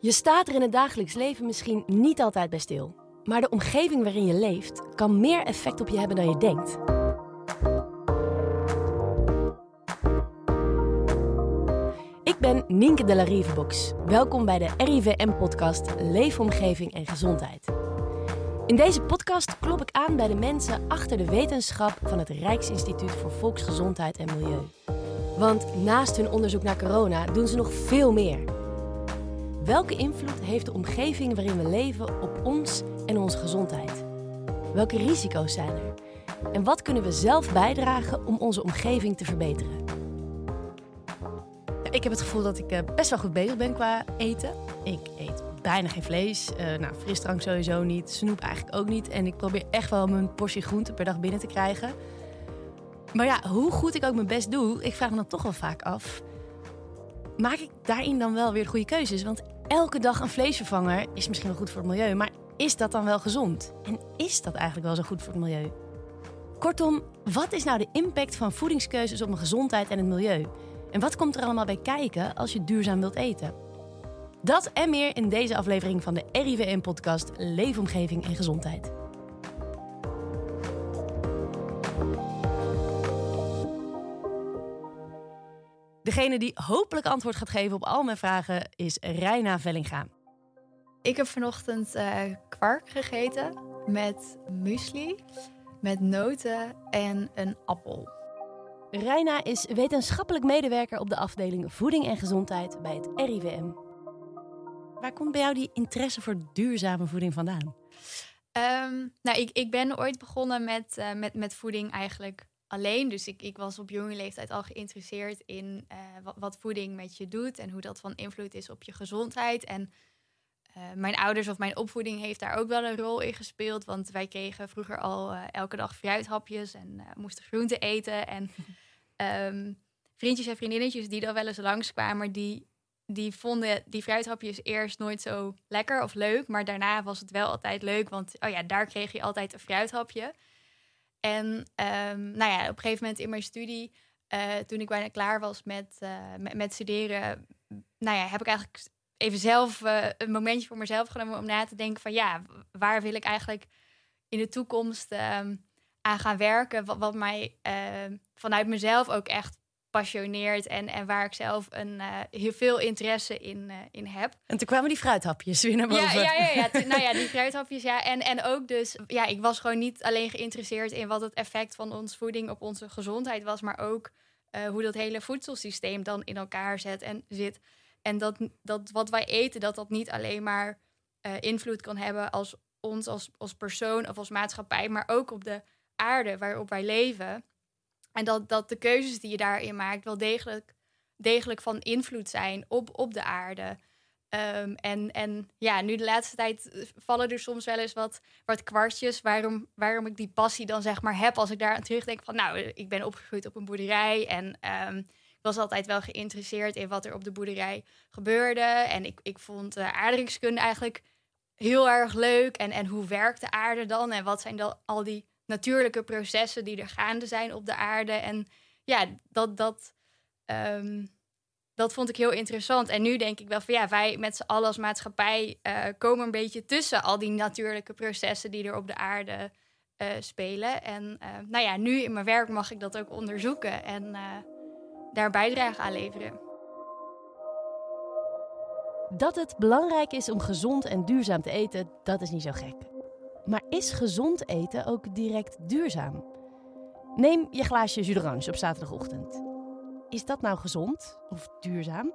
Je staat er in het dagelijks leven misschien niet altijd bij stil. Maar de omgeving waarin je leeft kan meer effect op je hebben dan je denkt. Ik ben Nienke de la Rivebox. Welkom bij de RIVM-podcast Leefomgeving en Gezondheid. In deze podcast klop ik aan bij de mensen achter de wetenschap van het Rijksinstituut voor Volksgezondheid en Milieu. Want naast hun onderzoek naar corona doen ze nog veel meer. Welke invloed heeft de omgeving waarin we leven op ons en onze gezondheid? Welke risico's zijn er? En wat kunnen we zelf bijdragen om onze omgeving te verbeteren? Ik heb het gevoel dat ik eh, best wel goed bezig ben qua eten. Ik eet bijna geen vlees. Uh, nou, frisdrank sowieso niet. Snoep eigenlijk ook niet. En ik probeer echt wel mijn portie groente per dag binnen te krijgen. Maar ja, hoe goed ik ook mijn best doe, ik vraag me dan toch wel vaak af. Maak ik daarin dan wel weer de goede keuzes? Want elke dag een vleesvervanger is misschien wel goed voor het milieu. Maar is dat dan wel gezond? En is dat eigenlijk wel zo goed voor het milieu? Kortom, wat is nou de impact van voedingskeuzes op mijn gezondheid en het milieu? En wat komt er allemaal bij kijken als je duurzaam wilt eten? Dat en meer in deze aflevering van de RIVM-podcast Leefomgeving en Gezondheid. Degene die hopelijk antwoord gaat geven op al mijn vragen is Reina Vellinga. Ik heb vanochtend uh, kwark gegeten met muesli, met noten en een appel. Reina is wetenschappelijk medewerker op de afdeling Voeding en Gezondheid bij het RIVM. Waar komt bij jou die interesse voor duurzame voeding vandaan? Um, nou, ik, ik ben ooit begonnen met, uh, met, met voeding eigenlijk alleen. Dus ik, ik was op jonge leeftijd al geïnteresseerd in uh, wat, wat, voeding met je doet en hoe dat van invloed is op je gezondheid. En uh, mijn ouders of mijn opvoeding heeft daar ook wel een rol in gespeeld. Want wij kregen vroeger al uh, elke dag fruithapjes en moesten groenten eten. En um, vriendjes en vriendinnetjes die dan wel eens langskwamen, die, die vonden die fruithapjes eerst nooit zo lekker of leuk. Maar daarna was het wel altijd leuk, want oh ja, daar kreeg je altijd een fruithapje. En um, nou ja, op een gegeven moment in mijn studie, uh, toen ik bijna klaar was met, uh, met, met, studeren, nou ja, heb ik eigenlijk even zelf uh, een momentje voor mezelf genomen om na te denken van ja, waar wil ik eigenlijk in de toekomst um, aan gaan werken, wat, wat mij ehm, vanuit mezelf ook echt passioneert en, en waar ik zelf een, uh, heel veel interesse in, uh, in heb. En toen kwamen die fruithapjes weer naar boven. Ja, ja, ja, ja. nou ja, die fruithapjes, ja. En, en ook dus, ja, ik was gewoon niet alleen geïnteresseerd in wat het effect van ons voeding op onze gezondheid was, maar ook uh, hoe dat hele voedselsysteem dan in elkaar zet en zit. En dat, dat wat wij eten, dat dat niet alleen maar invloed kan hebben als ons als, als persoon of als maatschappij, maar ook op de aarde waarop wij leven. En dat, dat de keuzes die je daarin maakt wel degelijk, degelijk van invloed zijn op, op de aarde. Um, en, en ja, nu de laatste tijd vallen er soms wel eens wat, wat kwartjes waarom, waarom ik die passie dan zeg maar heb als ik daar aan terugdenk van nou, ik ben opgegroeid op een boerderij en um, ik was altijd wel geïnteresseerd in wat er op de boerderij gebeurde. En ik, ik vond uh, aardrijkskunde eigenlijk heel erg leuk. En, en hoe werkt de aarde dan? En wat zijn dan al die natuurlijke processen die er gaande zijn op de aarde. En ja, dat, dat, um, dat vond ik heel interessant. En nu denk ik wel van ja, wij met z'n allen als maatschappij uh, komen een beetje tussen al die natuurlijke processen die er op de aarde uh, spelen. En uh, nou ja, nu in mijn werk mag ik dat ook onderzoeken en daar bijdrage aan leveren. Dat het belangrijk is om gezond en duurzaam te eten, dat is niet zo gek. Maar is gezond eten ook direct duurzaam? Neem je glaasje jus d'orange op zaterdagochtend. Is dat nou gezond of duurzaam?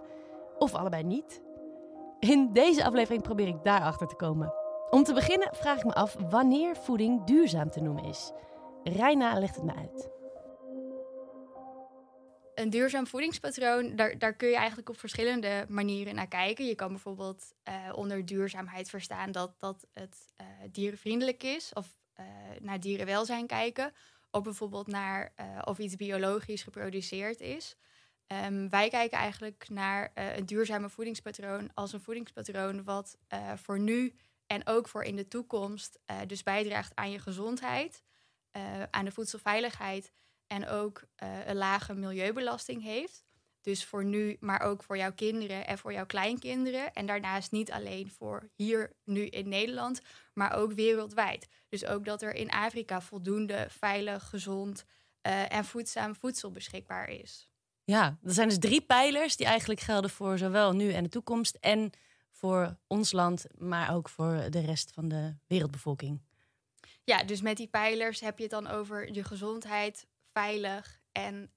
Of allebei niet? In deze aflevering probeer ik daarachter te komen. Om te beginnen vraag ik me af wanneer voeding duurzaam te noemen is. Reina legt het me uit een duurzaam voedingspatroon, daar, daar kun je eigenlijk op verschillende manieren naar kijken. Je kan bijvoorbeeld uh, onder duurzaamheid verstaan dat, dat het uh, dierenvriendelijk is of uh, naar dierenwelzijn kijken. Ook bijvoorbeeld naar of iets biologisch geproduceerd is. Um, wij kijken eigenlijk naar een duurzame voedingspatroon als een voedingspatroon wat voor nu en ook voor in de toekomst dus bijdraagt aan je gezondheid, aan de voedselveiligheid en ook uh, een lage milieubelasting heeft. Dus voor nu, maar ook voor jouw kinderen en voor jouw kleinkinderen. En daarnaast niet alleen voor hier nu in Nederland, maar ook wereldwijd. Dus ook dat er in Afrika voldoende veilig, gezond uh, en voedzaam voedsel beschikbaar is. Ja, er zijn dus drie pijlers die eigenlijk gelden voor zowel nu en de toekomst. En voor ons land, maar ook voor de rest van de wereldbevolking. Ja, dus met die pijlers heb je het dan over je gezondheid, veilig en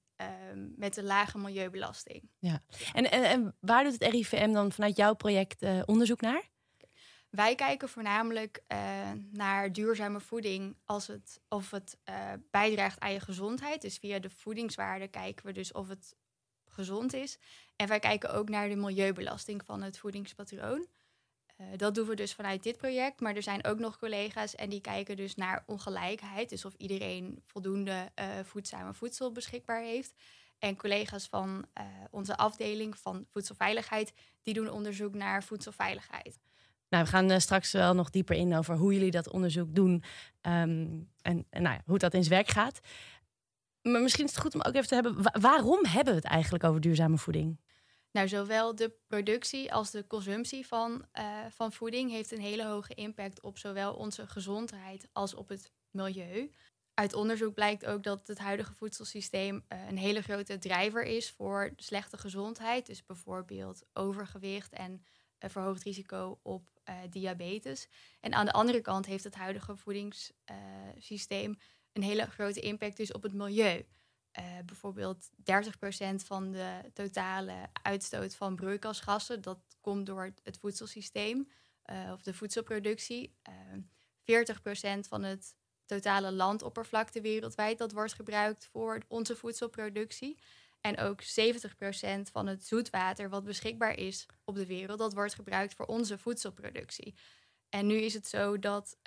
um, met een lage milieubelasting. Ja, en, en, en, waar doet het RIVM dan vanuit jouw project uh, onderzoek naar? Wij kijken voornamelijk uh, naar duurzame voeding als het, of het uh, bijdraagt aan je gezondheid. Dus via de voedingswaarde kijken we dus of het gezond is. En wij kijken ook naar de milieubelasting van het voedingspatroon. Uh, dat doen we dus vanuit dit project. Maar er zijn ook nog collega's en die kijken dus naar ongelijkheid. Dus of iedereen voldoende uh, voedzame voedsel beschikbaar heeft. En collega's van uh, onze afdeling van voedselveiligheid, die doen onderzoek naar voedselveiligheid. Nou, we gaan straks wel nog dieper in over hoe jullie dat onderzoek doen um, en, nou ja, hoe dat in zijn werk gaat. Maar misschien is het goed om ook even te hebben, waarom hebben we het eigenlijk over duurzame voeding? Nou, zowel de productie als de consumptie van, uh, van voeding heeft een hele hoge impact op zowel onze gezondheid als op het milieu. Uit onderzoek blijkt ook dat het huidige voedselsysteem uh, een hele grote drijver is voor slechte gezondheid. Dus bijvoorbeeld overgewicht en verhoogd risico op diabetes. En aan de andere kant heeft het huidige voedingssysteem een hele grote impact dus op het milieu. Uh, bijvoorbeeld 30% van de totale uitstoot van broeikasgassen, dat komt door het voedselsysteem uh, of de voedselproductie. Uh, eh, 40% van het totale landoppervlakte wereldwijd, dat wordt gebruikt voor onze voedselproductie. En ook 70% van het zoetwater wat beschikbaar is op de wereld, dat wordt gebruikt voor onze voedselproductie. En nu is het zo dat,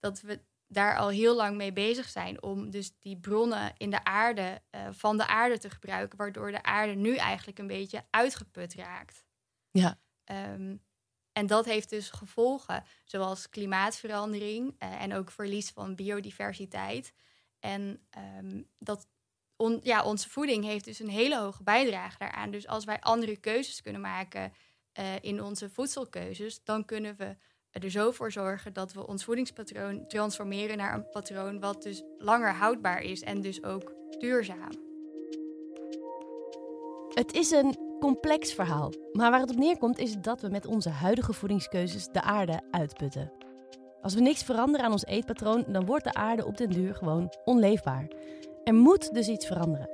dat we daar al heel lang mee bezig zijn om dus die bronnen in de aarde uh, van de aarde te gebruiken, waardoor de aarde nu eigenlijk een beetje uitgeput raakt. Ja. Um, en dat heeft dus gevolgen, zoals klimaatverandering uh, en ook verlies van biodiversiteit. En um, dat on, ja, onze voeding heeft dus een hele hoge bijdrage daaraan. Dus als wij andere keuzes kunnen maken uh, in onze voedselkeuzes, dan kunnen we er zo voor zorgen dat we ons voedingspatroon transformeren naar een patroon wat dus langer houdbaar is en dus ook duurzaam. Het is een complex verhaal, maar waar het op neerkomt is dat we met onze huidige voedingskeuzes de aarde uitputten. Als we niks veranderen aan ons eetpatroon, dan wordt de aarde op den duur gewoon onleefbaar. Er moet dus iets veranderen.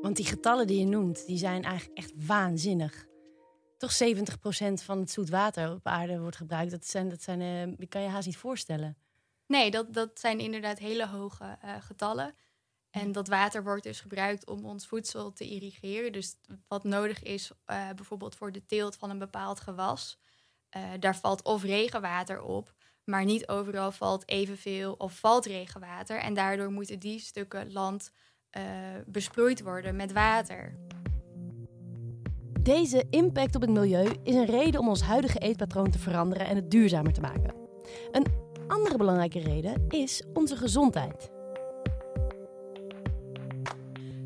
Want die getallen die je noemt, die zijn eigenlijk echt waanzinnig toch 70% van het zoet water op aarde wordt gebruikt. Dat zijn, dat zijn uh, kan je haast niet voorstellen. Nee, dat, dat zijn inderdaad hele hoge uh, getallen. En dat water wordt dus gebruikt om ons voedsel te irrigeren. Dus wat nodig is uh, bijvoorbeeld voor de teelt van een bepaald gewas. daar valt of regenwater op, maar niet overal valt evenveel of valt regenwater. En daardoor moeten die stukken land besproeid worden met water. Deze impact op het milieu is een reden om ons huidige eetpatroon te veranderen en het duurzamer te maken. Een andere belangrijke reden is onze gezondheid.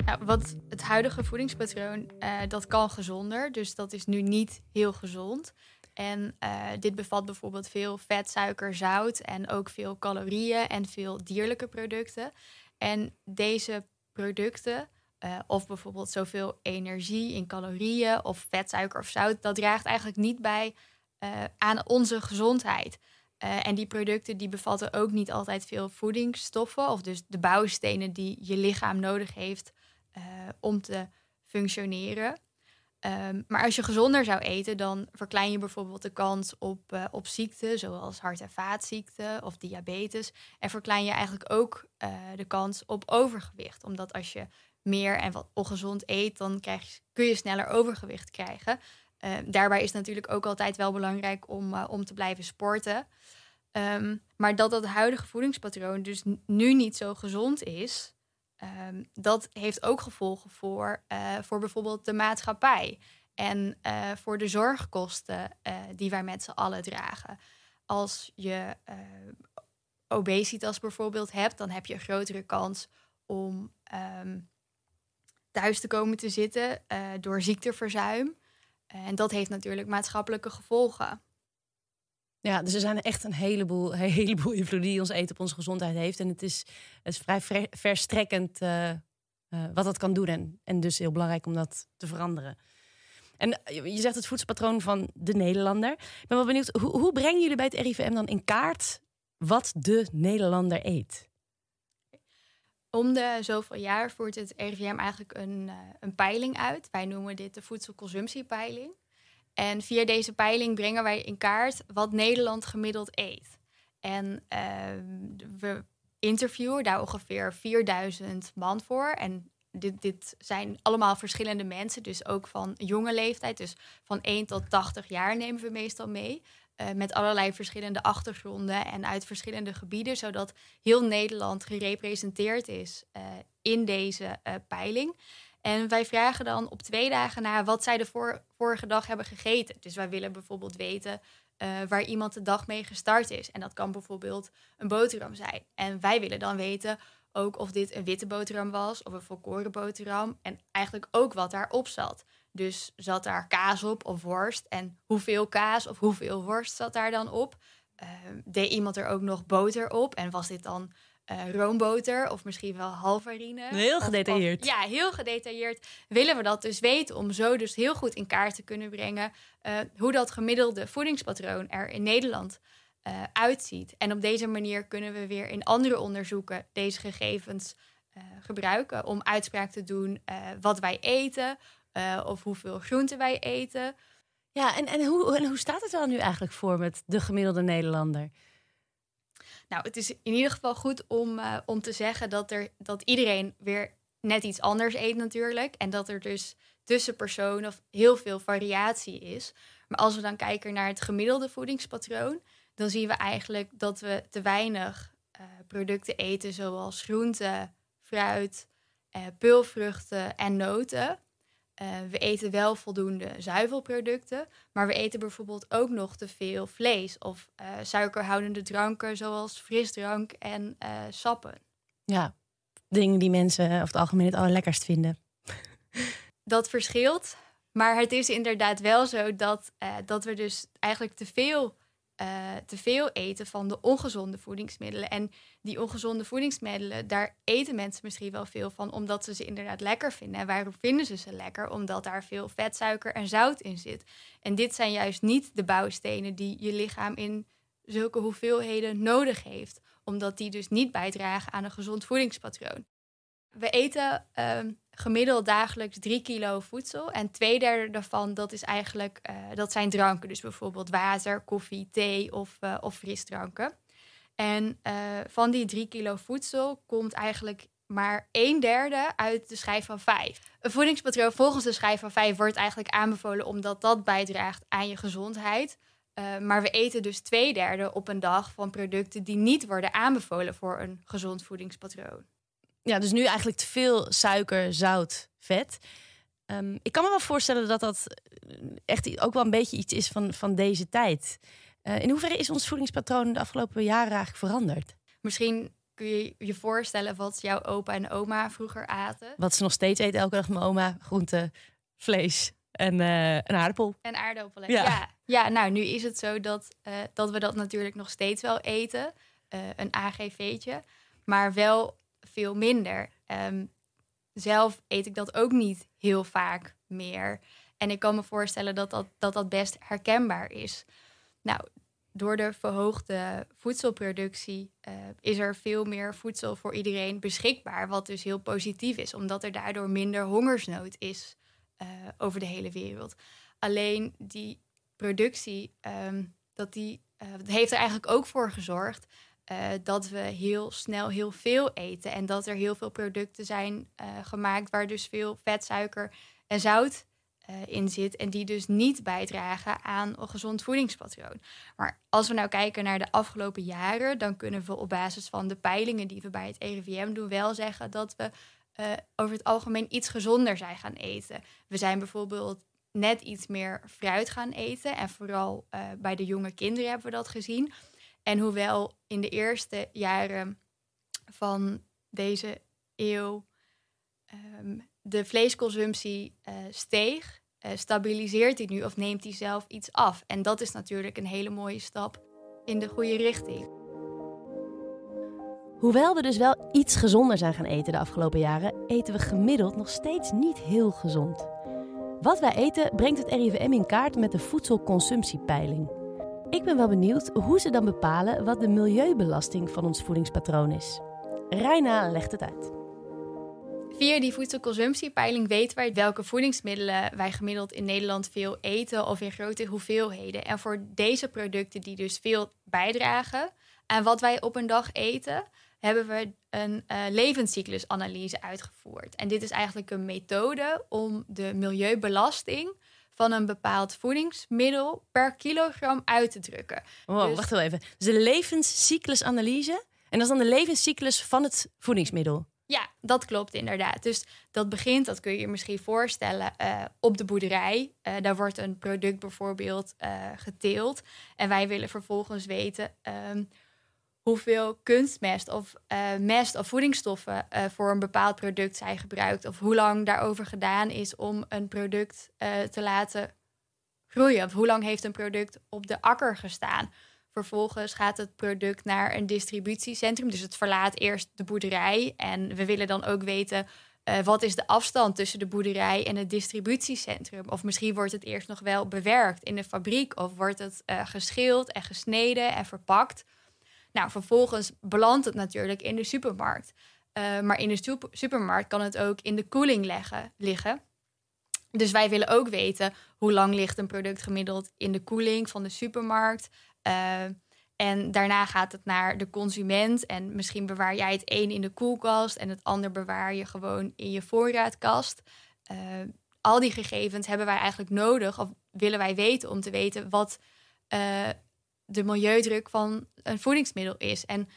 Nou, wat het huidige voedingspatroon, uh, dat kan gezonder. Dus dat is nu niet heel gezond. En uh, dit bevat bijvoorbeeld veel vet, suiker, zout en ook veel calorieën en veel dierlijke producten. En deze producten uh, of bijvoorbeeld zoveel energie in calorieën of vetsuiker of zout, dat draagt eigenlijk niet bij uh, aan onze gezondheid. Uh, en die producten die bevatten ook niet altijd veel voedingsstoffen, of dus de bouwstenen die je lichaam nodig heeft om te functioneren. Um, maar als je gezonder zou eten, dan verklein je bijvoorbeeld de kans op, uh, op ziekten, zoals hart- en vaatziekten of diabetes. En verklein je eigenlijk ook de kans op overgewicht. Omdat als je meer en wat ongezond eet, dan krijg je, kun je sneller overgewicht krijgen. Uh, daarbij is natuurlijk ook altijd wel belangrijk om, uh, om te blijven sporten. Um, maar dat dat huidige voedingspatroon dus nu niet zo gezond is, um, dat heeft ook gevolgen voor, uh, voor bijvoorbeeld de maatschappij en voor de zorgkosten die wij met z'n allen dragen. Als je obesitas bijvoorbeeld hebt, dan heb je een grotere kans om thuis te komen te zitten door ziekteverzuim. en dat heeft natuurlijk maatschappelijke gevolgen. Ja, dus er zijn echt een heleboel, heleboel invloeden die ons eten op onze gezondheid heeft. En het is, het is vrij verstrekkend uh, uh, wat dat kan doen. En, en dus heel belangrijk om dat te veranderen. En je zegt het voedselpatroon van de Nederlander. Ik ben wel benieuwd, hoe, hoe brengen jullie bij het RIVM dan in kaart wat de Nederlander eet? Om de zoveel jaar voert het RIVM eigenlijk een, uh, een peiling uit. Wij noemen dit de voedselconsumptiepeiling. En via deze peiling brengen wij in kaart wat Nederland gemiddeld eet. En uh, we interviewen daar ongeveer 4000 man voor. En dit, dit zijn allemaal verschillende mensen, dus ook van jonge leeftijd. Dus van 1 tot 80 jaar nemen we meestal mee. Uh, met allerlei verschillende achtergronden en uit verschillende gebieden, zodat heel Nederland gerepresenteerd is uh, in deze uh, peiling. En wij vragen dan op twee dagen na wat zij de vorige dag hebben gegeten. Dus wij willen bijvoorbeeld weten waar iemand de dag mee gestart is. En dat kan bijvoorbeeld een boterham zijn. En wij willen dan weten ook of dit een witte boterham was of een volkoren boterham. En eigenlijk ook wat daarop zat. Dus zat daar kaas op of worst? En hoeveel kaas of hoeveel worst zat daar dan op? Uh, deed iemand er ook nog boter op? En was dit dan uh, roomboter of misschien wel halvarine. Heel gedetailleerd. ja, heel gedetailleerd willen we dat dus weten om zo dus heel goed in kaart te kunnen brengen uh, hoe dat gemiddelde voedingspatroon er in Nederland uh, uitziet. En op deze manier kunnen we weer in andere onderzoeken deze gegevens gebruiken om uitspraak te doen wat wij eten of hoeveel groenten wij eten. Ja, en, en, hoe, en hoe staat het dan nu eigenlijk voor met de gemiddelde Nederlander? Nou, het is in ieder geval goed om, uh, om te zeggen dat, er, dat iedereen weer net iets anders eet natuurlijk. En dat er dus tussen personen heel veel variatie is. Maar als we dan kijken naar het gemiddelde voedingspatroon, dan zien we eigenlijk dat we te weinig uh, producten eten zoals groenten, fruit, uh, peulvruchten en noten. Uh, we eten wel voldoende zuivelproducten, maar we eten bijvoorbeeld ook nog te veel vlees of uh, suikerhoudende dranken zoals frisdrank en uh, sappen. Ja, dingen die mensen over het algemeen het allerlekkerst vinden. Dat verschilt, maar het is inderdaad wel zo dat, dat we dus eigenlijk te veel uh, te veel eten van de ongezonde voedingsmiddelen. En die ongezonde voedingsmiddelen, daar eten mensen misschien wel veel van, omdat ze ze inderdaad lekker vinden. En waarom vinden ze ze lekker? Omdat daar veel vet, suiker en zout in zit. En dit zijn juist niet de bouwstenen die je lichaam in zulke hoeveelheden nodig heeft, omdat die dus niet bijdragen aan een gezond voedingspatroon. We eten uh, gemiddeld dagelijks drie kilo voedsel. En twee derde daarvan dat is eigenlijk, uh, dat zijn dranken. Dus bijvoorbeeld water, koffie, thee of, uh, of frisdranken. En uh, van die drie kilo voedsel komt eigenlijk maar een derde uit de schijf van vijf. Een voedingspatroon volgens de schijf van vijf wordt eigenlijk aanbevolen omdat dat bijdraagt aan je gezondheid. maar we eten dus twee derde op een dag van producten die niet worden aanbevolen voor een gezond voedingspatroon ja, dus nu eigenlijk te veel suiker, zout, vet. Um, ik kan me wel voorstellen dat dat eh, echt ook wel een beetje iets is van, van deze tijd. Uh, in hoeverre is ons voedingspatroon de afgelopen jaren eigenlijk veranderd? Misschien kun je je voorstellen wat jouw opa en oma vroeger aten. Wat ze nog steeds eten elke dag, mijn oma, groente, vlees en uh, een aardappel. En aardappelen, ja. ja. ja. nou, nu is het zo dat, dat we dat natuurlijk nog steeds wel eten. een AGV'tje. Maar wel veel minder. Um, zelf eet ik dat ook niet heel vaak meer. En ik kan me voorstellen dat dat, dat, dat best herkenbaar is. Nou, door de verhoogde voedselproductie uh, is er veel meer voedsel voor iedereen beschikbaar. Wat dus heel positief is, omdat er daardoor minder hongersnood is uh, over de hele wereld. Alleen die productie, um, dat die, uh, heeft er eigenlijk ook voor gezorgd uh, dat we heel snel heel veel eten. En dat er heel veel producten zijn uh, gemaakt waar dus veel vet, suiker en zout uh, in zit. En die dus niet bijdragen aan een gezond voedingspatroon. Maar als we nou kijken naar de afgelopen jaren, dan kunnen we op basis van de peilingen die we bij het RIVM doen, wel zeggen dat we over het algemeen iets gezonder zijn gaan eten. We zijn bijvoorbeeld net iets meer fruit gaan eten. En vooral bij de jonge kinderen hebben we dat gezien. En hoewel in de eerste jaren van deze eeuw um, de vleesconsumptie uh, steeg, uh, stabiliseert die nu of neemt die zelf iets af? En dat is natuurlijk een hele mooie stap in de goede richting. Hoewel we dus wel iets gezonder zijn gaan eten de afgelopen jaren, eten we gemiddeld nog steeds niet heel gezond. Wat wij eten brengt het RIVM in kaart met de voedselconsumptiepeiling. Ik ben wel benieuwd hoe ze dan bepalen wat de milieubelasting van ons voedingspatroon is. Reina legt het uit. Via die voedselconsumptiepeiling weten wij welke voedingsmiddelen wij gemiddeld in Nederland veel eten of in grote hoeveelheden. En voor deze producten die dus veel bijdragen aan wat wij op een dag eten, hebben we een uh, levenscyclusanalyse uitgevoerd. En dit is eigenlijk een methode om de milieubelasting van een bepaald voedingsmiddel per kilogram uit te drukken. Wow, dus... wacht wel even. Dus de levenscyclusanalyse. En dat is dan de levenscyclus van het voedingsmiddel. Ja, dat klopt inderdaad. Dus dat begint, dat kun je je misschien voorstellen, uh, op de boerderij. Uh, daar wordt een product bijvoorbeeld uh, geteeld. En wij willen vervolgens weten um, hoeveel kunstmest of mest of voedingsstoffen voor een bepaald product zijn gebruikt. Of hoe lang daarover gedaan is om een product te laten groeien. Of hoe lang heeft een product op de akker gestaan. Vervolgens gaat het product naar een distributiecentrum. Dus het verlaat eerst de boerderij. En we willen dan ook weten wat is de afstand tussen de boerderij en het distributiecentrum. Of misschien wordt het eerst nog wel bewerkt in de fabriek. Of wordt het geschild en gesneden en verpakt. Nou, vervolgens belandt het natuurlijk in de supermarkt. Uh, maar in de supermarkt kan het ook in de koeling leggen, liggen. Dus wij willen ook weten hoe lang ligt een product gemiddeld in de koeling van de supermarkt. Uh, en daarna gaat het naar de consument. En misschien bewaar jij het een in de koelkast en het ander bewaar je gewoon in je voorraadkast. Uh, al die gegevens hebben wij eigenlijk nodig, of willen wij weten om te weten wat de milieudruk van een voedingsmiddel is. En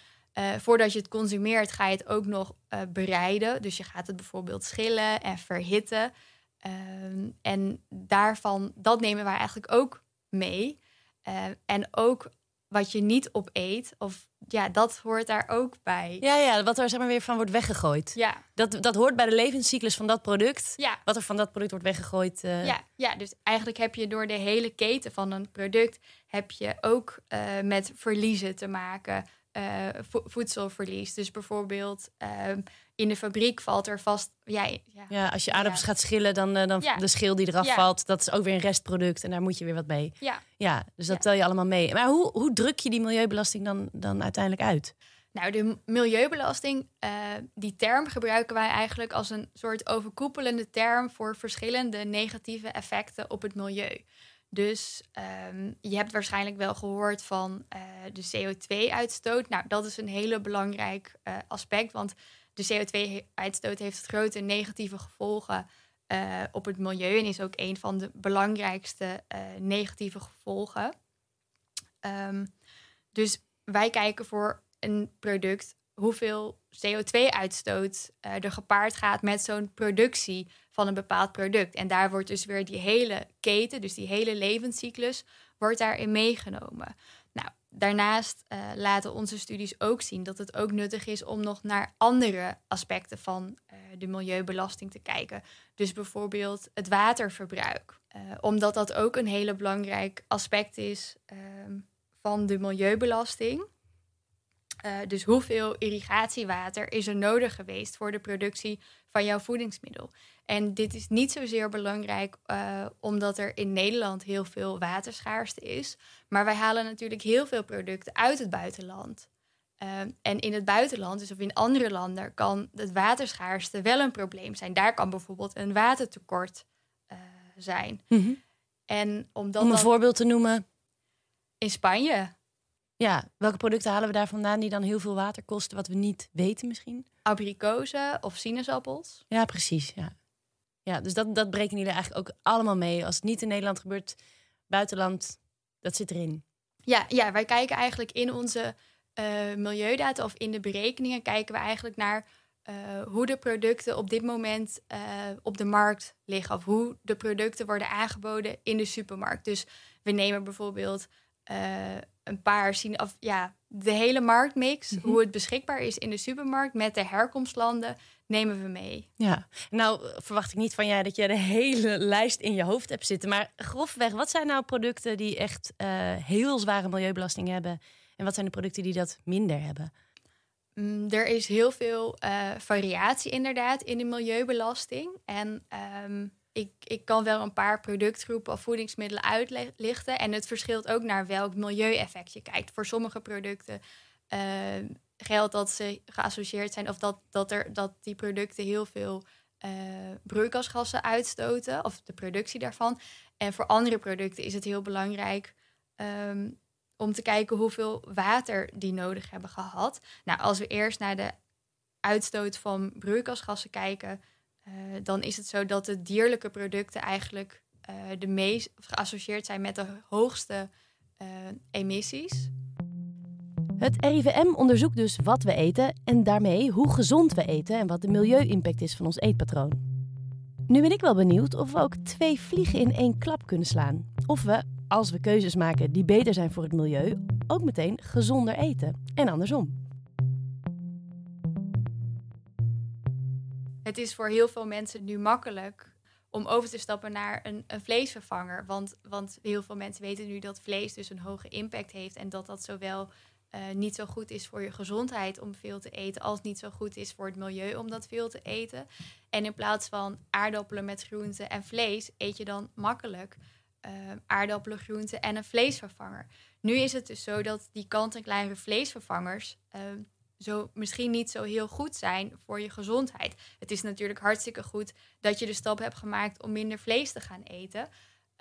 voordat je het consumeert, ga je het ook nog bereiden. Dus je gaat het bijvoorbeeld schillen en verhitten. Ehm, en daarvan, dat nemen wij eigenlijk ook mee. Uh, en ook wat je niet opeet, of ja, dat hoort daar ook bij. Ja, ja, wat er zeg maar weer van wordt weggegooid. Ja. Dat, dat hoort bij de levenscyclus van dat product. Ja. Wat er van dat product wordt weggegooid. Uh... Ja, ja, dus eigenlijk heb je door de hele keten van een product... heb je ook uh, met verliezen te maken. Uh, voedselverlies. Dus bijvoorbeeld ehm, in de fabriek valt er vast. Ja, ja, ja als je aardappels gaat schillen, dan, uh, dan de schil die eraf valt, dat is ook weer een restproduct en daar moet je weer wat mee. Ja, ja dus dat tel je allemaal mee. Maar hoe, hoe druk je die milieubelasting dan, dan uiteindelijk uit? Nou, de milieubelasting, uh, die term gebruiken wij eigenlijk als een soort overkoepelende term voor verschillende negatieve effecten op het milieu. Dus um, je hebt waarschijnlijk wel gehoord van uh, de CO2-uitstoot. Nou, dat is een hele belangrijk uh, aspect, want de CO2-uitstoot heeft grote negatieve gevolgen uh, op het milieu en is ook een van de belangrijkste negatieve gevolgen. Um, dus wij kijken voor een product hoeveel CO2-uitstoot uh, er gepaard gaat met zo'n productie van een bepaald product. En daar wordt dus weer die hele keten, dus die hele levenscyclus, wordt daarin meegenomen. Daarnaast uh, laten onze studies ook zien dat het ook nuttig is om nog naar andere aspecten van uh, de milieubelasting te kijken. Dus bijvoorbeeld het waterverbruik. omdat dat ook een hele belangrijk aspect is ehm, van de milieubelasting. Uh, dus hoeveel irrigatiewater is er nodig geweest voor de productie van jouw voedingsmiddel? En dit is niet zozeer belangrijk uh, omdat er in Nederland heel veel waterschaarste is. Maar wij halen natuurlijk heel veel producten uit het buitenland. Uh, en in het buitenland, dus of in andere landen, kan het waterschaarste wel een probleem zijn. Daar kan bijvoorbeeld een watertekort zijn. Mm -hmm. en omdat Om een voorbeeld te noemen. In Spanje ja, welke producten halen we daar vandaan die dan heel veel water kosten, wat we niet weten misschien? Abrikozen of sinaasappels. Ja, precies. Ja, ja dus dat, dat breken jullie eigenlijk ook allemaal mee. Als het niet in Nederland gebeurt, buitenland, dat zit erin. Ja, ja wij kijken eigenlijk in onze uh, milieudata of in de berekeningen kijken we eigenlijk naar uh, hoe de producten op dit moment uh, op de markt liggen. Of hoe de producten worden aangeboden in de supermarkt. Dus we nemen bijvoorbeeld een paar zien of ja, de hele marktmix, Mhm. hoe het beschikbaar is in de supermarkt met de herkomstlanden, nemen we mee. Ja, nou verwacht ik niet van jij dat je de hele lijst in je hoofd hebt zitten. Maar grofweg, wat zijn nou producten die echt eh, heel zware milieubelasting hebben? En wat zijn de producten die dat minder hebben? Mm, er is heel veel eh, variatie inderdaad in de milieubelasting. En ehm, ik, ik kan wel een paar productgroepen of voedingsmiddelen uitlichten. En het verschilt ook naar welk milieueffect je kijkt. Voor sommige producten eh, geldt dat ze geassocieerd zijn of dat, dat, er, dat die producten heel veel eh, broeikasgassen uitstoten, of de productie daarvan. En voor andere producten is het heel belangrijk ehm, om te kijken hoeveel water die nodig hebben gehad. Nou, als we eerst naar de uitstoot van broeikasgassen kijken, eh, dan is het zo dat de dierlijke producten eigenlijk eh, de meest geassocieerd zijn met de hoogste eh, emissies. Het RIVM onderzoekt dus wat we eten en daarmee hoe gezond we eten en wat de milieu-impact is van ons eetpatroon. Nu ben ik wel benieuwd of we ook twee vliegen in één klap kunnen slaan. Of we, als we keuzes maken die beter zijn voor het milieu, ook meteen gezonder eten. En andersom. Het is voor heel veel mensen nu makkelijk om over te stappen naar een, een vleesvervanger. Want, want heel veel mensen weten nu dat vlees dus een hoge impact heeft. En dat dat zowel eh, niet zo goed is voor je gezondheid om veel te eten, als niet zo goed is voor het milieu om dat veel te eten. En in plaats van aardappelen met groenten en vlees, eet je dan makkelijk eh, aardappelen, groenten en een vleesvervanger. Nu is het dus zo dat die kant-en-klare vleesvervangers eh, zo misschien niet zo heel goed zijn voor je gezondheid. Het is natuurlijk hartstikke goed dat je de stap hebt gemaakt om minder vlees te gaan eten.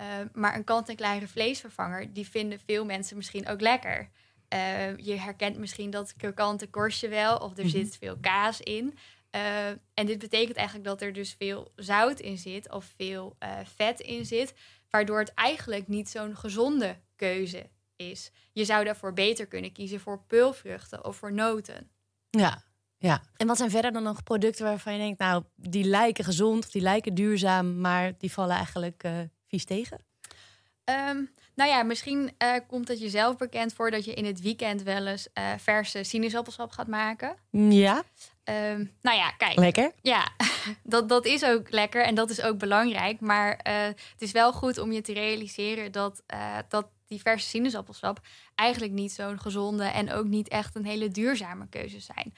Uh, maar een kant-en-klare vleesvervanger, die vinden veel mensen misschien ook lekker. Uh, je herkent misschien dat krokante korstje wel, of er Mhm. zit veel kaas in. Uh, en dit betekent eigenlijk dat er dus veel zout in zit of veel vet in zit, waardoor het eigenlijk niet zo'n gezonde keuze is. Je zou daarvoor beter kunnen kiezen voor peulvruchten of voor noten. Ja, ja. En wat zijn verder dan nog producten waarvan je denkt, nou, die lijken gezond of die lijken duurzaam, maar die vallen eigenlijk uh, vies tegen? Um, nou ja, misschien uh, komt het jezelf bekend voor dat je in het weekend wel eens uh, verse sinaasappelsap gaat maken. Ja. Um, nou ja, kijk. Lekker. Ja, dat, dat is ook lekker en dat is ook belangrijk. Maar uh, het is wel goed om je te realiseren dat, dat die verse sinaasappelsap eigenlijk niet zo'n gezonde en ook niet echt een hele duurzame keuze zijn.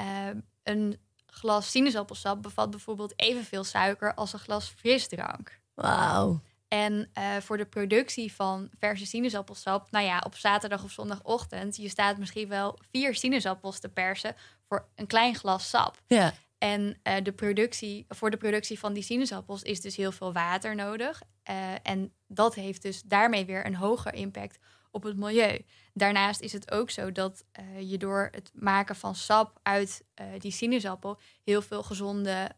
Uh, een glas sinaasappelsap bevat bijvoorbeeld evenveel suiker als een glas frisdrank. Wauw. En uh, voor de productie van verse sinaasappelsap, nou ja, op zaterdag of zondagochtend, je staat misschien wel vier sinaasappels te persen voor een klein glas sap. Ja. En uh, de productie, voor de productie van die sinaasappels is dus heel veel water nodig. Uh, en dat heeft dus daarmee weer een hoger impact op het milieu. Daarnaast is het ook zo dat uh, je door het maken van sap uit die sinaasappel heel veel gezonde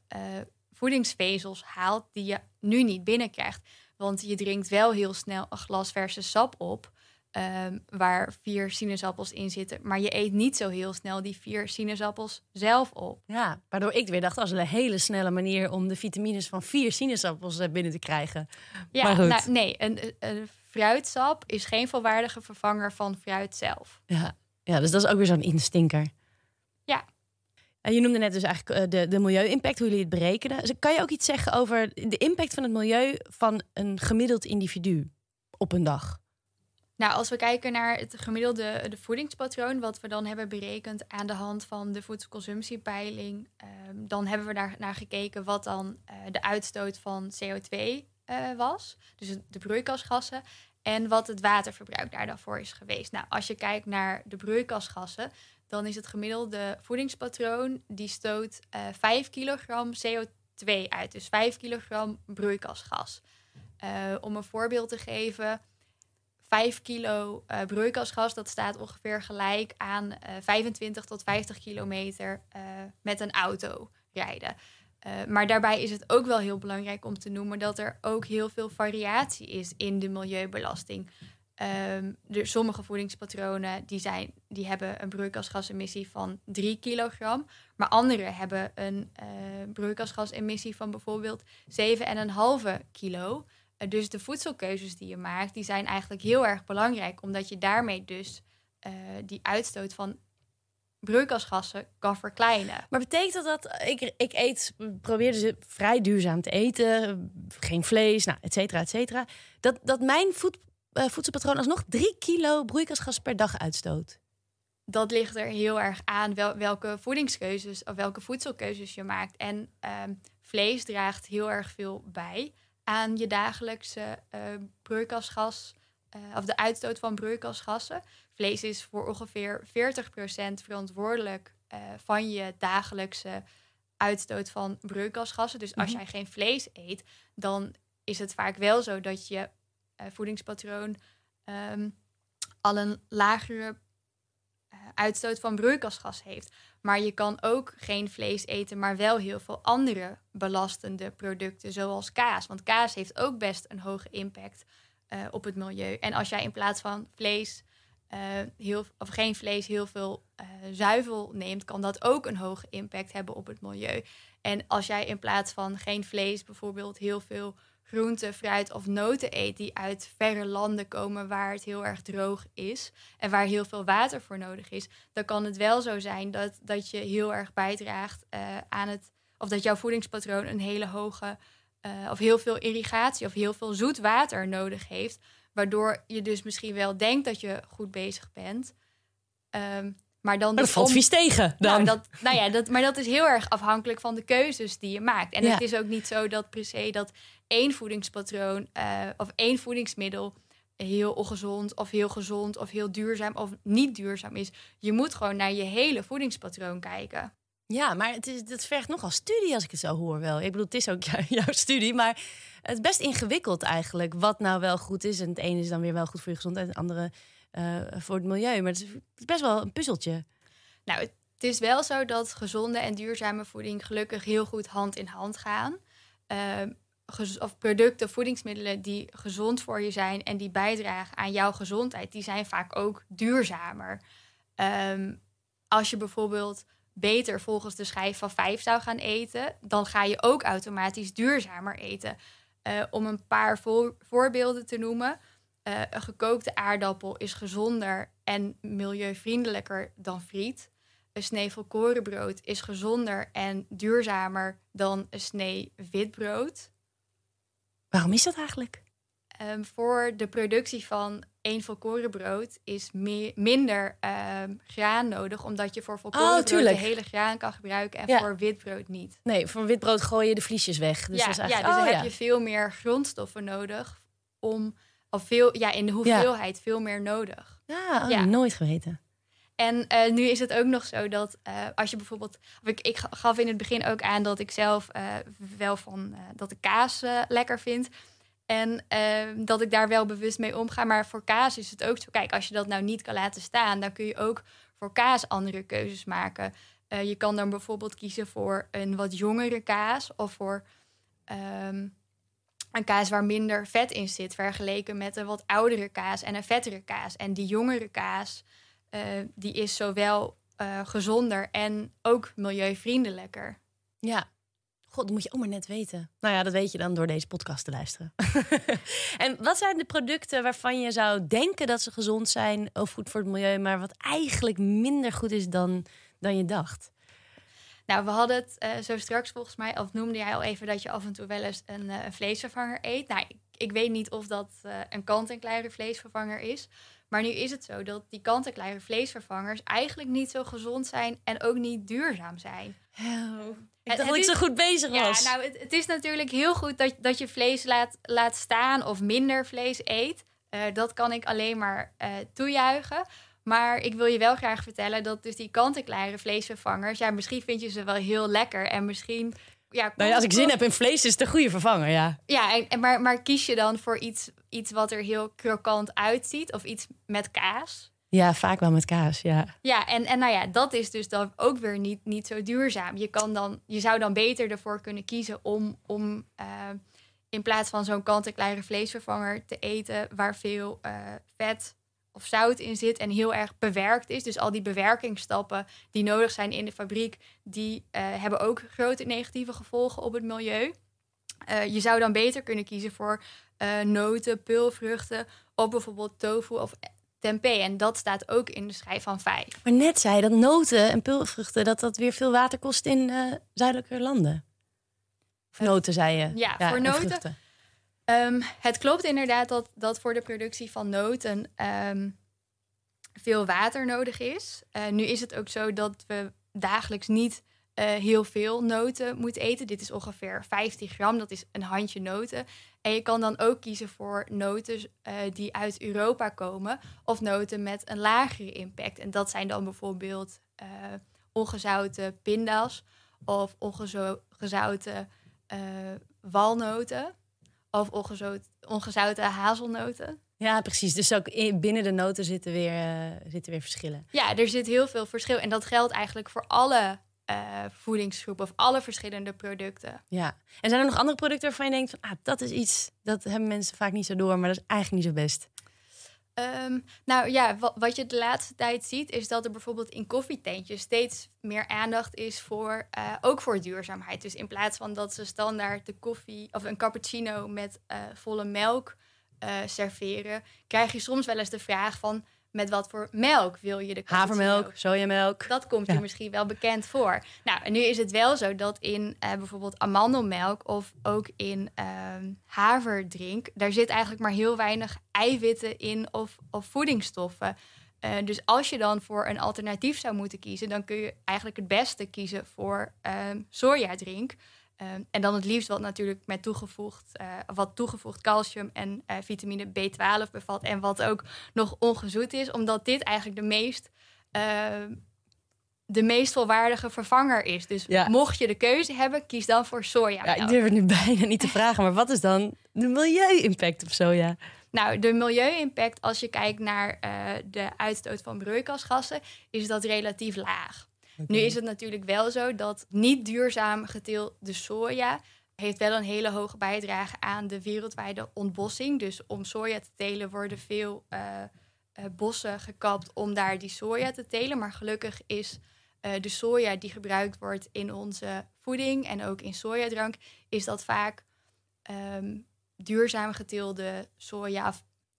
voedingsvezels haalt die je nu niet binnenkrijgt. Want je drinkt wel heel snel een glas verse sap op. Um, waar vier sinaasappels in zitten. Maar je eet niet zo heel snel die vier sinaasappels zelf op. Ja, waardoor ik weer dacht, dat is een hele snelle manier om de vitamines van vier sinaasappels eh, binnen te krijgen. Ja, maar goed. Nou, nee, een, een fruitsap is geen volwaardige vervanger van fruit zelf. Ja, ja dus dat is ook weer zo'n instinker. Ja. En je noemde net dus eigenlijk uh, de, de milieu-impact, hoe jullie het berekenen. Dus kan je ook iets zeggen over de impact van het milieu van een gemiddeld individu op een dag? Nou, als we kijken naar het gemiddelde de voedingspatroon, wat we dan hebben berekend aan de hand van de voedselconsumptiepeiling, um, dan hebben we daar naar gekeken wat dan uh, de uitstoot van CO2 uh, was, dus de broeikasgassen, en wat het waterverbruik daar dan voor is geweest. Nou, als je kijkt naar de broeikasgassen, dan is het gemiddelde voedingspatroon die stoot uh, 5 kilogram CO2 uit, dus 5 kilogram broeikasgas. Om een voorbeeld te geven. 5 kilo uh, broeikasgas, dat staat ongeveer gelijk aan uh, 25 tot 50 kilometer uh, met een auto rijden. Maar daarbij is het ook wel heel belangrijk om te noemen dat er ook heel veel variatie is in de milieubelasting. Um, sommige voedingspatronen die zijn, die hebben een broeikasgasemissie van 3 kilogram, maar andere hebben een broeikasgasemissie van bijvoorbeeld 7,5 kilo. Uh, dus de voedselkeuzes die je maakt, die zijn eigenlijk heel erg belangrijk, omdat je daarmee dus uh, die uitstoot van broeikasgassen kan verkleinen. Maar betekent dat dat ik, ik eet, probeer dus vrij duurzaam te eten, geen vlees, nou, et cetera, et cetera, dat, dat mijn voed, uh, voedselpatroon alsnog drie kilo broeikasgas per dag uitstoot? Dat ligt er heel erg aan wel, welke voedingskeuzes of welke voedselkeuzes je maakt. En uh, vlees draagt heel erg veel bij aan je dagelijkse uh, broeikasgas uh, of de uitstoot van broeikasgassen. Vlees is voor ongeveer 40% verantwoordelijk uh, van je dagelijkse uitstoot van broeikasgassen. Dus als mm -hmm. jij geen vlees eet, dan is het vaak wel zo dat je voedingspatroon um, al een lagere uitstoot van broeikasgas heeft. Maar je kan ook geen vlees eten, maar wel heel veel andere belastende producten, zoals kaas. Want kaas heeft ook best een hoge impact uh, op het milieu. En als jij in plaats van vlees, uh, heel, of geen vlees, heel veel zuivel neemt, kan dat ook een hoge impact hebben op het milieu. En als jij in plaats van geen vlees bijvoorbeeld heel veel groente, fruit of noten eet die uit verre landen komen waar het heel erg droog is en waar heel veel water voor nodig is, dan kan het wel zo zijn dat, dat je heel erg bijdraagt aan het, of dat jouw voedingspatroon een hele hoge uh, of heel veel irrigatie of heel veel zoet water nodig heeft. Waardoor je dus misschien wel denkt dat je goed bezig bent. Um, maar dan maar dat valt vies tegen. Dan. Nou, dat, nou ja, dat, maar dat is heel erg afhankelijk van de keuzes die je maakt. En ja. het is ook niet zo dat per se dat één voedingspatroon uh, of één voedingsmiddel heel ongezond of heel gezond of heel duurzaam of niet duurzaam is. Je moet gewoon naar je hele voedingspatroon kijken. Ja, maar het, is, het vergt nogal studie als ik het zo hoor wel. Ik bedoel, het is ook jouw studie, maar het is best ingewikkeld eigenlijk. Wat nou wel goed is. En het ene is dan weer wel goed voor je gezondheid en het andere uh, voor het milieu. Maar het is best wel een puzzeltje. Nou, het is wel zo dat gezonde en duurzame voeding gelukkig heel goed hand in hand gaan. Uh, of producten, voedingsmiddelen die gezond voor je zijn en die bijdragen aan jouw gezondheid, die zijn vaak ook duurzamer. Um, als je bijvoorbeeld beter volgens de schijf van vijf zou gaan eten, dan ga je ook automatisch duurzamer eten. Uh, om een paar voor, voorbeelden te noemen. Uh, een gekookte aardappel is gezonder en milieuvriendelijker dan friet. Een snee volkorenbrood is gezonder en duurzamer dan een snee witbrood. Waarom is dat eigenlijk? Um, voor de productie van één volkorenbrood is meer, minder um, graan nodig, omdat je voor volkorenbrood oh, de hele graan kan gebruiken en ja. voor witbrood niet. Nee, voor witbrood gooi je de vliesjes weg. Dus ja, ja, dus oh, dan heb je veel meer grondstoffen nodig om, of veel, ja, in de hoeveelheid veel meer nodig. Ja, oh, nooit geweten. En uh, nu is het ook nog zo dat uh, als je bijvoorbeeld. Ik, ik, gaf in het begin ook aan dat ik zelf uh, wel van dat ik kaas lekker vind. En dat ik daar wel bewust mee omga. Maar voor kaas is het ook zo. Kijk, als je dat nou niet kan laten staan, dan kun je ook voor kaas andere keuzes maken. Je kan dan bijvoorbeeld kiezen voor een wat jongere kaas of voor um, een kaas waar minder vet in zit, vergeleken met een wat oudere kaas en een vettere kaas. En die jongere kaas, uh, die is zowel gezonder en ook milieuvriendelijker. Ja, God, dat moet je ook maar net weten. Nou ja, dat weet je dan door deze podcast te luisteren. en wat zijn de producten waarvan je zou denken dat ze gezond zijn of goed voor het milieu, maar wat eigenlijk minder goed is dan, dan je dacht? Nou, we hadden het uh, zo straks volgens mij, of noemde jij al even dat je af en toe wel eens een, uh, een vleesvervanger eet. Nou, ik, ik, weet niet of dat uh, een kant-en-klare vleesvervanger is. Maar nu is het zo dat die kant-en-klare vleesvervangers eigenlijk niet zo gezond zijn en ook niet duurzaam zijn. Oh. Ik dacht dat ik zo goed bezig was. Ja, nou, het, het, is natuurlijk heel goed dat, dat je vlees laat, laat staan of minder vlees eet. Dat kan ik alleen maar toejuichen. Maar ik wil je wel graag vertellen dat dus die kant-en-klare vleesvervangers... ja, misschien vind je ze wel heel lekker en misschien... Ja, nou ja, als ik zin heb in vlees, is het een goede vervanger, ja. Ja, en, en, maar, maar kies je dan voor iets, iets wat er heel krokant uitziet... of iets met kaas... Ja, vaak wel met kaas, ja. Ja, en, en nou ja, dat is dus dan ook weer niet, niet zo duurzaam. Je, kan dan, je zou dan beter ervoor kunnen kiezen om, om uh, in plaats van zo'n kant-en-klare vleesvervanger te eten waar veel uh, vet of zout in zit en heel erg bewerkt is. Dus al die bewerkingsstappen die nodig zijn in de fabriek, die uh, hebben ook grote negatieve gevolgen op het milieu. je zou dan beter kunnen kiezen voor eh, noten, peulvruchten of bijvoorbeeld tofu of tempeh. En dat staat ook in de schijf van vijf. Maar net zei je dat noten en peulvruchten dat dat weer veel water kost in zuidelijke landen. Of noten, zei je. Ja, voor noten. Um, het klopt inderdaad dat, dat voor de productie van noten um, veel water nodig is. Uh, nu is het ook zo dat we dagelijks niet uh, heel veel noten moeten eten. Dit is ongeveer 15 gram, dat is een handje noten. En je kan dan ook kiezen voor noten uh, die uit Europa komen of noten met een lagere impact. En dat zijn dan bijvoorbeeld ongezouten pinda's of ongezouten walnoten of ongezout, ongezouten hazelnoten. Ja, precies. Dus ook binnen de noten zitten weer, uh, zitten weer verschillen. Ja, er zit heel veel verschil. En dat geldt eigenlijk voor alle uh, voedingsgroepen of alle verschillende producten. Ja. En zijn er nog andere producten waarvan je denkt van ah, dat is iets, dat hebben mensen vaak niet zo door, maar dat is eigenlijk niet zo best? Um, nou ja, wat, je de laatste tijd ziet, is dat er bijvoorbeeld in koffietentjes steeds meer aandacht is voor uh, ook voor duurzaamheid. Dus in plaats van dat ze standaard de koffie of een cappuccino met uh, volle melk uh, serveren, krijg je soms wel eens de vraag van met wat voor melk wil je de Havermelk, sojamelk. Dat komt je misschien wel bekend voor. Nou, en nu is het wel zo dat in uh, bijvoorbeeld amandelmelk of ook in uh, haverdrink, daar zit eigenlijk maar heel weinig eiwitten in of, of voedingsstoffen. Uh, dus als je dan voor een alternatief zou moeten kiezen, dan kun je eigenlijk het beste kiezen voor ehm, sojadrink. Ehm, en dan het liefst wat natuurlijk met toegevoegd, uh, wat toegevoegd calcium en uh, vitamine B12 bevat. En wat ook nog ongezoet is, omdat dit eigenlijk de meest, uh, de meest volwaardige vervanger is. Dus mocht je de keuze hebben, kies dan voor soja. Ja, ik durf het nu bijna niet te vragen, maar wat is dan de milieu-impact op soja? Nou, de milieu-impact, als je kijkt naar eh, de uitstoot van broeikasgassen, is dat relatief laag. Nu is het natuurlijk wel zo dat niet duurzaam geteelde soja heeft wel een hele hoge bijdrage aan de wereldwijde ontbossing. Dus om soja te telen worden veel uh, uh, bossen gekapt om daar die soja te telen. Maar gelukkig is uh, de soja die gebruikt wordt in onze voeding en ook in sojadrank, is dat vaak um, duurzaam geteelde soja.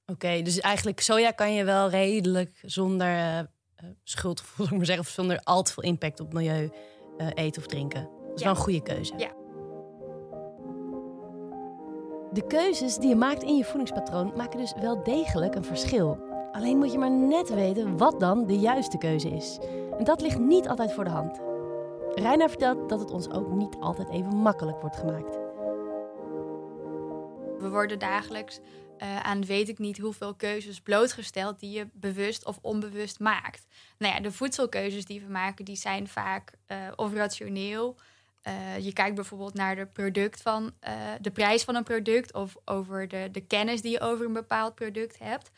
Oké, dus eigenlijk soja kan je wel redelijk zonder uh, schuldgevoel, ik maar zeggen, of zonder al te veel impact op milieu uh, eten of drinken. Dat is ja. wel een goede keuze. Ja. De keuzes die je maakt in je voedingspatroon maken dus wel degelijk een verschil. Alleen moet je maar net weten wat dan de juiste keuze is. En dat ligt niet altijd voor de hand. Reina vertelt dat het ons ook niet altijd even makkelijk wordt gemaakt. We worden dagelijks uh, aan weet ik niet hoeveel keuzes blootgesteld die je bewust of onbewust maakt. Nou ja, de voedselkeuzes die we maken, die zijn vaak uh, of rationeel. Uh, je kijkt bijvoorbeeld naar de, product van, de prijs van een product of over de, de kennis die je over een bepaald product hebt.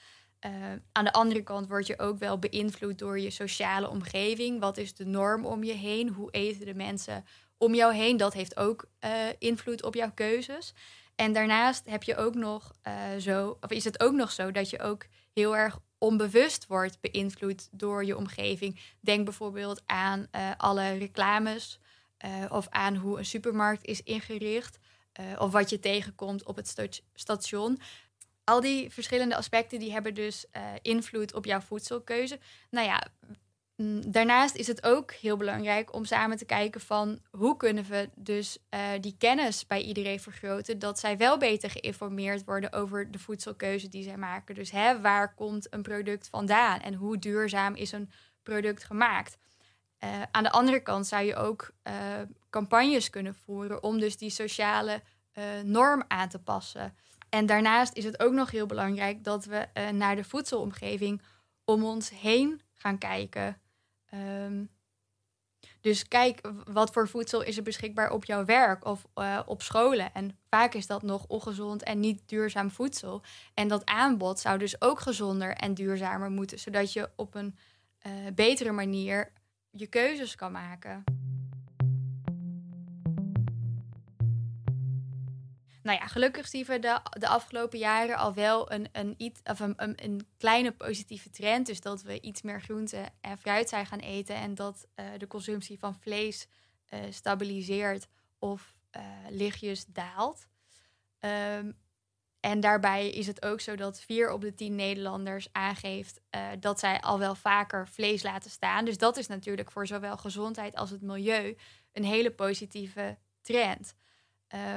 aan de andere kant word je ook wel beïnvloed door je sociale omgeving. Wat is de norm om je heen? Hoe eten de mensen om jou heen? Dat heeft ook invloed op jouw keuzes. En daarnaast heb je ook nog uh, zo, of is het ook nog zo dat je ook heel erg onbewust wordt beïnvloed door je omgeving. Denk bijvoorbeeld aan uh, alle reclames of aan hoe een supermarkt is ingericht of wat je tegenkomt op het station. Al die verschillende aspecten die hebben dus invloed op jouw voedselkeuze. Nou ja, daarnaast is het ook heel belangrijk om samen te kijken van hoe kunnen we dus uh, die kennis bij iedereen vergroten, dat zij wel beter geïnformeerd worden over de voedselkeuze die zij maken. Dus hè, waar komt een product vandaan en hoe duurzaam is een product gemaakt? Uh, aan de andere kant zou je ook uh, campagnes kunnen voeren om dus die sociale norm aan te passen. En daarnaast is het ook nog heel belangrijk dat we naar de voedselomgeving om ons heen gaan kijken. Um, dus kijk, wat voor voedsel is er beschikbaar op jouw werk of uh, op scholen. En vaak is dat nog ongezond en niet duurzaam voedsel. En dat aanbod zou dus ook gezonder en duurzamer moeten, zodat je op een uh, betere manier je keuzes kan maken. Nou ja, gelukkig zien we de, de afgelopen jaren al wel een, een, iets, of een, een, kleine positieve trend. Dus dat we iets meer groente en fruit zijn gaan eten. En dat uh, de consumptie van vlees uh, stabiliseert of uh, lichtjes daalt. Um, en daarbij is het ook zo dat vier op de tien Nederlanders aangeeft dat zij al wel vaker vlees laten staan. Dus dat is natuurlijk voor zowel gezondheid als het milieu een hele positieve trend.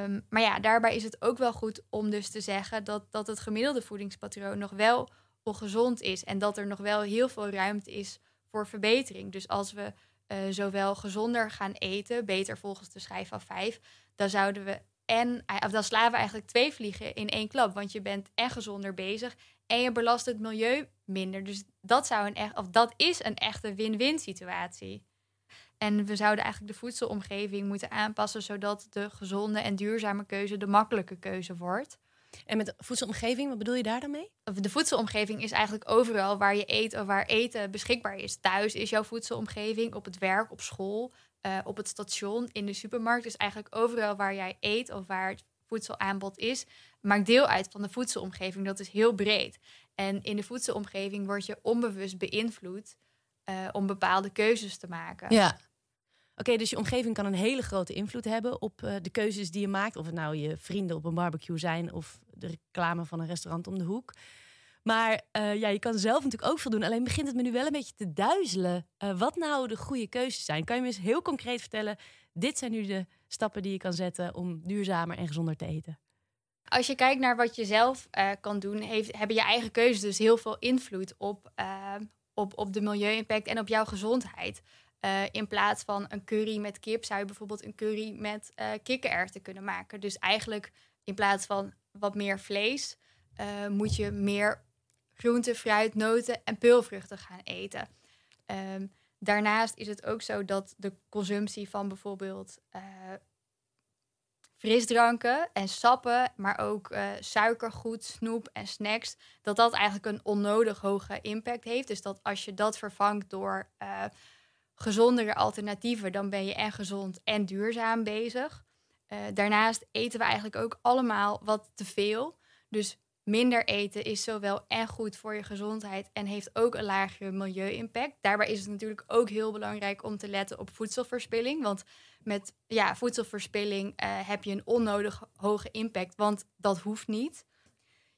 Um, maar ja, daarbij is het ook wel goed om dus te zeggen dat, dat het gemiddelde voedingspatroon nog wel ongezond is. En dat er nog wel heel veel ruimte is voor verbetering. Dus als we uh, zowel gezonder gaan eten, beter volgens de schijf van vijf, dan zouden we en of dan slaan we eigenlijk twee vliegen in één klap. Want je bent en gezonder bezig en je belast het milieu minder. Dus dat, zou een echt, of dat is een echte win-win situatie. En we zouden eigenlijk de voedselomgeving moeten aanpassen zodat de gezonde en duurzame keuze de makkelijke keuze wordt. En met voedselomgeving, wat bedoel je daar dan mee? De voedselomgeving is eigenlijk overal waar je eet of waar eten beschikbaar is. Thuis is jouw voedselomgeving, op het werk, op school, uh, op het station, in de supermarkt. Dus eigenlijk overal waar jij eet of waar het voedselaanbod is, maakt deel uit van de voedselomgeving. Dat is heel breed. En in de voedselomgeving word je onbewust beïnvloed uh, om bepaalde keuzes te maken. Ja. Oké, dus je omgeving kan een hele grote invloed hebben op uh, de keuzes die je maakt. Of het nou je vrienden op een barbecue zijn of de reclame van een restaurant om de hoek. Maar uh, ja, je kan zelf natuurlijk ook veel doen. Alleen begint het me nu wel een beetje te duizelen. Uh, wat nou de goede keuzes zijn? Kan je me eens heel concreet vertellen? Dit zijn nu de stappen die je kan zetten om duurzamer en gezonder te eten. Als je kijkt naar wat je zelf kan doen, heeft, hebben je eigen keuzes dus heel veel invloed op, op, op de milieu-impact en op jouw gezondheid. in plaats van een curry met kip zou je bijvoorbeeld een curry met kikkererwten kunnen maken. Dus eigenlijk in plaats van wat meer vlees, moet je meer groente, fruit, noten en peulvruchten gaan eten. Um, daarnaast is het ook zo dat de consumptie van bijvoorbeeld uh, frisdranken en sappen, maar ook uh, suikergoed, snoep en snacks, dat dat eigenlijk een onnodig hoge impact heeft. Dus dat als je dat vervangt door uh, gezondere alternatieven, dan ben je en gezond en duurzaam bezig. daarnaast eten we eigenlijk ook allemaal wat te veel. Dus minder eten is zowel en goed voor je gezondheid en heeft ook een lagere milieu-impact. Daarbij is het natuurlijk ook heel belangrijk om te letten op voedselverspilling. Want met ja, voedselverspilling uh, heb je een onnodig hoge impact, want dat hoeft niet.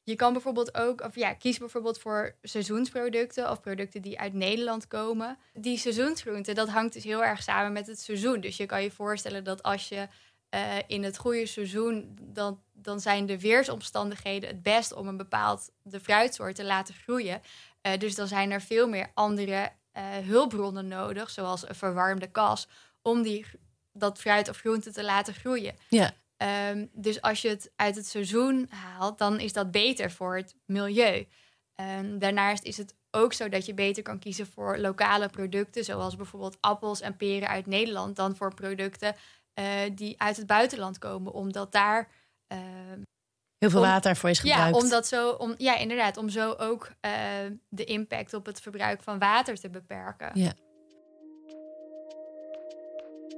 Je kan bijvoorbeeld ook, of ja, kies bijvoorbeeld voor seizoensproducten of producten die uit Nederland komen. Die seizoensgroenten, dat hangt dus heel erg samen met het seizoen. Dus je kan je voorstellen dat als je uh, in het goede seizoen, dan, dan zijn de weersomstandigheden het best om een bepaald de fruitsoort te laten groeien. Uh, dus dan zijn er veel meer andere uh, hulpbronnen nodig, zoals een verwarmde kas, om die, dat fruit of groente te laten groeien. Ja. Um, dus als je het uit het seizoen haalt, dan is dat beter voor het milieu. Um, daarnaast is het ook zo dat je beter kan kiezen voor lokale producten, zoals bijvoorbeeld appels en peren uit Nederland, dan voor producten uh, die uit het buitenland komen, omdat daar. Uh, Heel veel water voor is gebruikt. Ja, omdat zo, om, ja, inderdaad, om zo ook uh, de impact op het verbruik van water te beperken. Ja.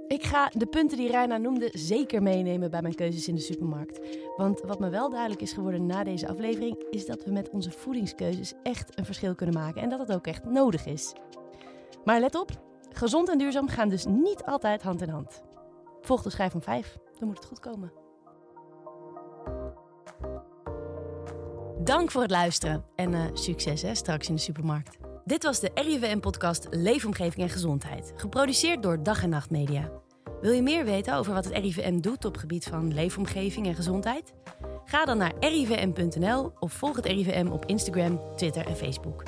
Ik ga de punten die Reina noemde zeker meenemen bij mijn keuzes in de supermarkt. Want wat me wel duidelijk is geworden na deze aflevering, is dat we met onze voedingskeuzes echt een verschil kunnen maken en dat het ook echt nodig is. Maar let op, gezond en duurzaam gaan dus niet altijd hand in hand. Volg de schijf van 5, dan moet het goed komen. Dank voor het luisteren en uh, succes hè, straks in de supermarkt. Dit was de RIVM-podcast Leefomgeving en Gezondheid, geproduceerd door Dag en Nacht Media. Wil je meer weten over wat het RIVM doet op gebied van leefomgeving en gezondheid? Ga dan naar rivm.nl of volg het RIVM op Instagram, Twitter en Facebook.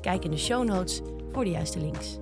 Kijk in de show notes voor de juiste links.